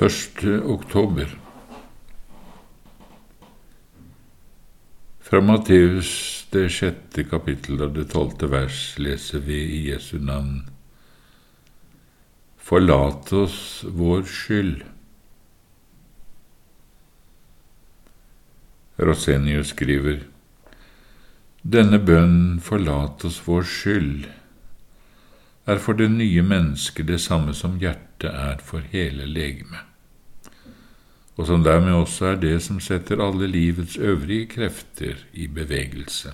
1. oktober. Fra Matteus det sjette kapittel og det tolvte vers leser vi i Jesu navn. Forlat oss vår skyld. Rosenius skriver Denne bønnen forlat oss vår skyld er for det nye mennesket det samme som hjertet er for hele legemet, og som dermed også er det som setter alle livets øvrige krefter i bevegelse.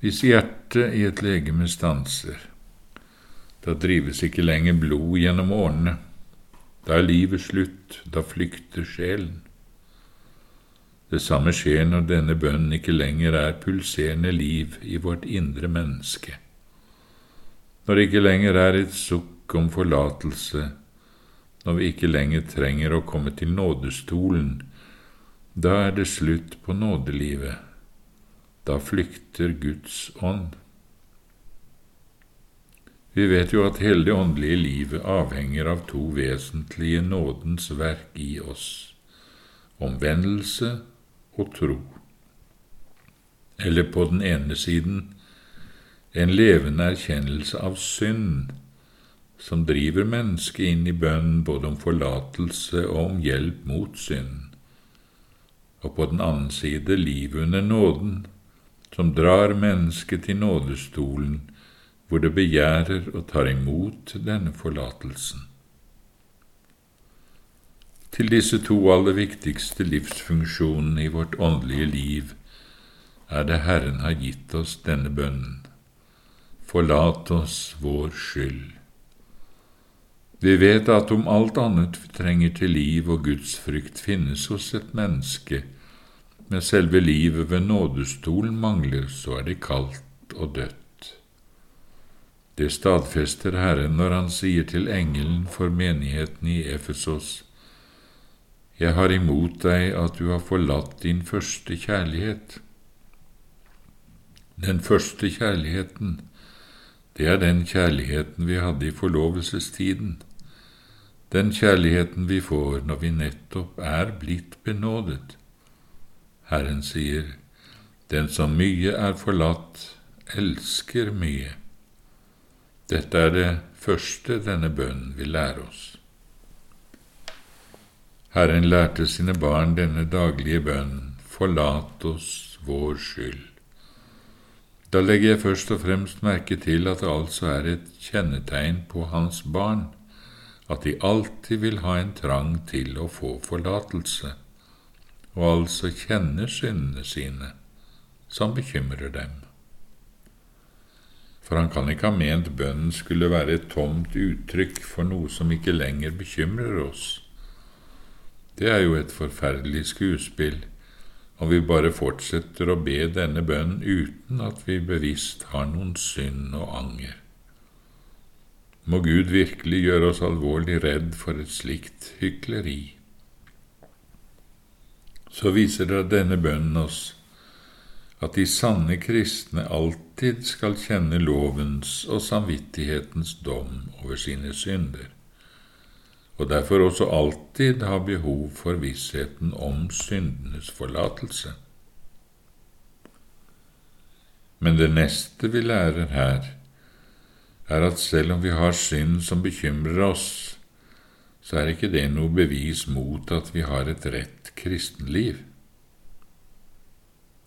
Hvis hjertet i et legeme stanser, da drives ikke lenger blod gjennom årene, da er livet slutt, da flykter sjelen. Det samme skjer når denne bønnen ikke lenger er pulserende liv i vårt indre menneske når det ikke lenger er et sukk om forlatelse, når vi ikke lenger trenger å komme til nådestolen, da er det slutt på nådelivet, da flykter Guds ånd. Vi vet jo at hele det åndelige livet avhenger av to vesentlige nådens verk i oss, omvendelse og tro. Eller på den ene siden en levende erkjennelse av synd som driver mennesket inn i bønn både om forlatelse og om hjelp mot synd, og på den annen side livet under nåden, som drar mennesket til nådestolen, hvor det begjærer og tar imot denne forlatelsen. Til disse to aller viktigste livsfunksjonene i vårt åndelige liv er det Herren har gitt oss denne bønnen forlat oss vår skyld. Vi vet at om alt annet vi trenger til liv og gudsfrykt finnes hos et menneske, men selve livet ved nådestolen mangler, så er det kaldt og dødt. Det stadfester Herren når han sier til engelen for menigheten i Efesos, Jeg har imot deg at du har forlatt din første kjærlighet. Den første kjærligheten, det er den kjærligheten vi hadde i forlovelsestiden, den kjærligheten vi får når vi nettopp er blitt benådet. Herren sier, Den som mye er forlatt, elsker mye. Dette er det første denne bønnen vil lære oss. Herren lærte sine barn denne daglige bønnen, forlat oss vår skyld. Da legger jeg først og fremst merke til at det altså er et kjennetegn på hans barn at de alltid vil ha en trang til å få forlatelse, og altså kjenner syndene sine, som bekymrer dem. For han kan ikke ha ment bønnen skulle være et tomt uttrykk for noe som ikke lenger bekymrer oss. Det er jo et forferdelig skuespill og vi bare fortsetter å be denne bønnen uten at vi bevisst har noen synd og anger. Må Gud virkelig gjøre oss alvorlig redd for et slikt hykleri. Så viser da denne bønnen oss at de sanne kristne alltid skal kjenne lovens og samvittighetens dom over sine synder og derfor også alltid ha behov for vissheten om syndenes forlatelse. Men det neste vi lærer her, er at selv om vi har synd som bekymrer oss, så er ikke det noe bevis mot at vi har et rett kristenliv.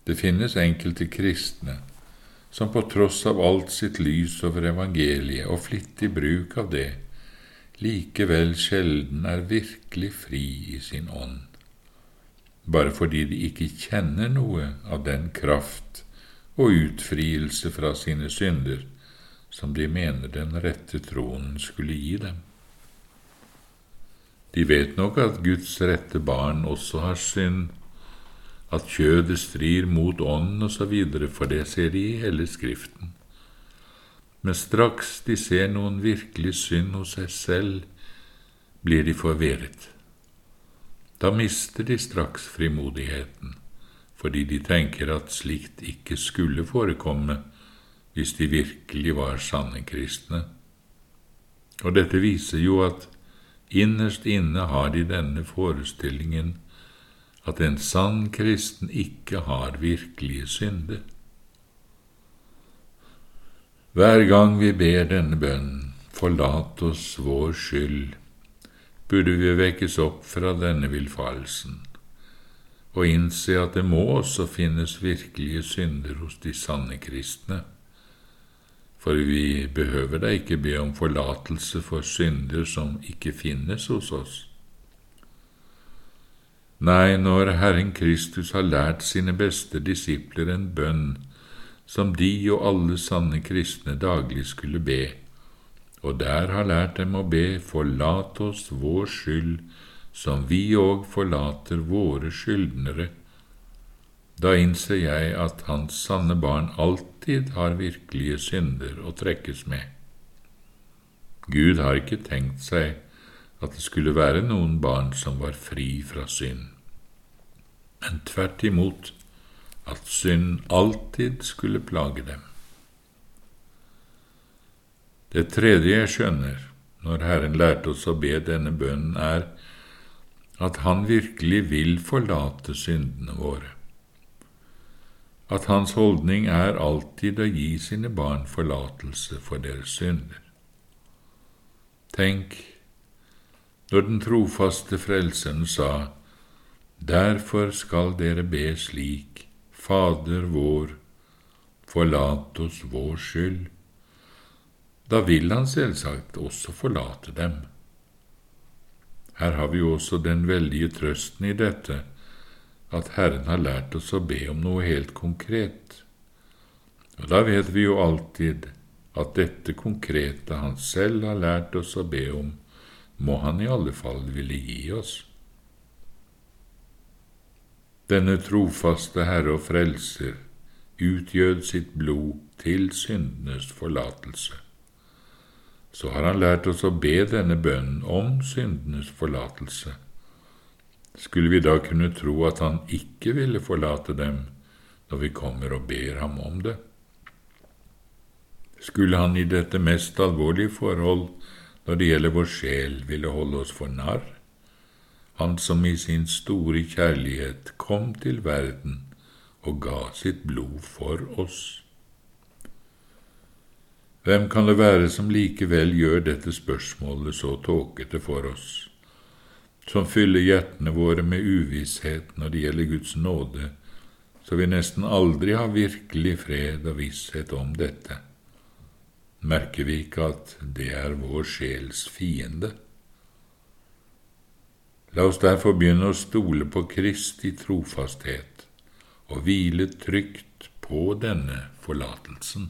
Det finnes enkelte kristne som på tross av alt sitt lys over evangeliet og flittig bruk av det, likevel sjelden er virkelig fri i sin ånd, bare fordi de ikke kjenner noe av den kraft og utfrielse fra sine synder som de mener den rette troen skulle gi dem. De vet nok at Guds rette barn også har synd, at kjødet strir mot ånden osv., for det ser de i hele Skriften men straks de ser noen virkelig synd hos seg selv, blir de forvirret. Da mister de straks frimodigheten, fordi de tenker at slikt ikke skulle forekomme hvis de virkelig var sanne kristne. Og dette viser jo at Innerst inne har de denne forestillingen at en sann kristen ikke har virkelige synder. Hver gang vi ber denne bønnen, forlat oss vår skyld, burde vi vekkes opp fra denne villfarelsen og innse at det må også finnes virkelige synder hos de sanne kristne for vi behøver da ikke be om forlatelse for synder som ikke finnes hos oss. Nei, når Herren Kristus har lært sine beste disipler en bønn som de og alle sanne kristne daglig skulle be, og der har lært dem å be Forlat oss vår skyld, som vi òg forlater våre skyldnere, da innser jeg at hans sanne barn alltid har virkelige synder å trekkes med. Gud har ikke tenkt seg at det skulle være noen barn som var fri fra synd, men tvert imot at synd alltid skulle plage dem. Det tredje jeg skjønner når Herren lærte oss å be denne bønnen, er at Han virkelig vil forlate syndene våre at hans holdning er alltid å gi sine barn forlatelse for deres synder. Tenk, når den trofaste Frelseren sa, Derfor skal dere be slik, Fader vår, forlat oss vår skyld. Da vil han selvsagt også forlate dem. Her har vi jo også den veldige trøsten i dette, at Herren har lært oss å be om noe helt konkret. Og da vet vi jo alltid at dette konkrete Han selv har lært oss å be om, må Han i alle fall ville gi oss. Denne trofaste Herre og Frelser utgjød sitt blod til syndenes forlatelse. Så har Han lært oss å be denne bønnen om syndenes forlatelse skulle vi da kunne tro at han ikke ville forlate dem når vi kommer og ber ham om det? Skulle han i dette mest alvorlige forhold når det gjelder vår sjel, ville holde oss for narr? Han som i sin store kjærlighet kom til verden og ga sitt blod for oss. Hvem kan det være som likevel gjør dette spørsmålet så tåkete for oss? som fyller hjertene våre med uvisshet når det gjelder Guds nåde, så vi nesten aldri har virkelig fred og visshet om dette. Merker vi ikke at det er vår sjels fiende? La oss derfor begynne å stole på Kristi trofasthet og hvile trygt på denne forlatelsen.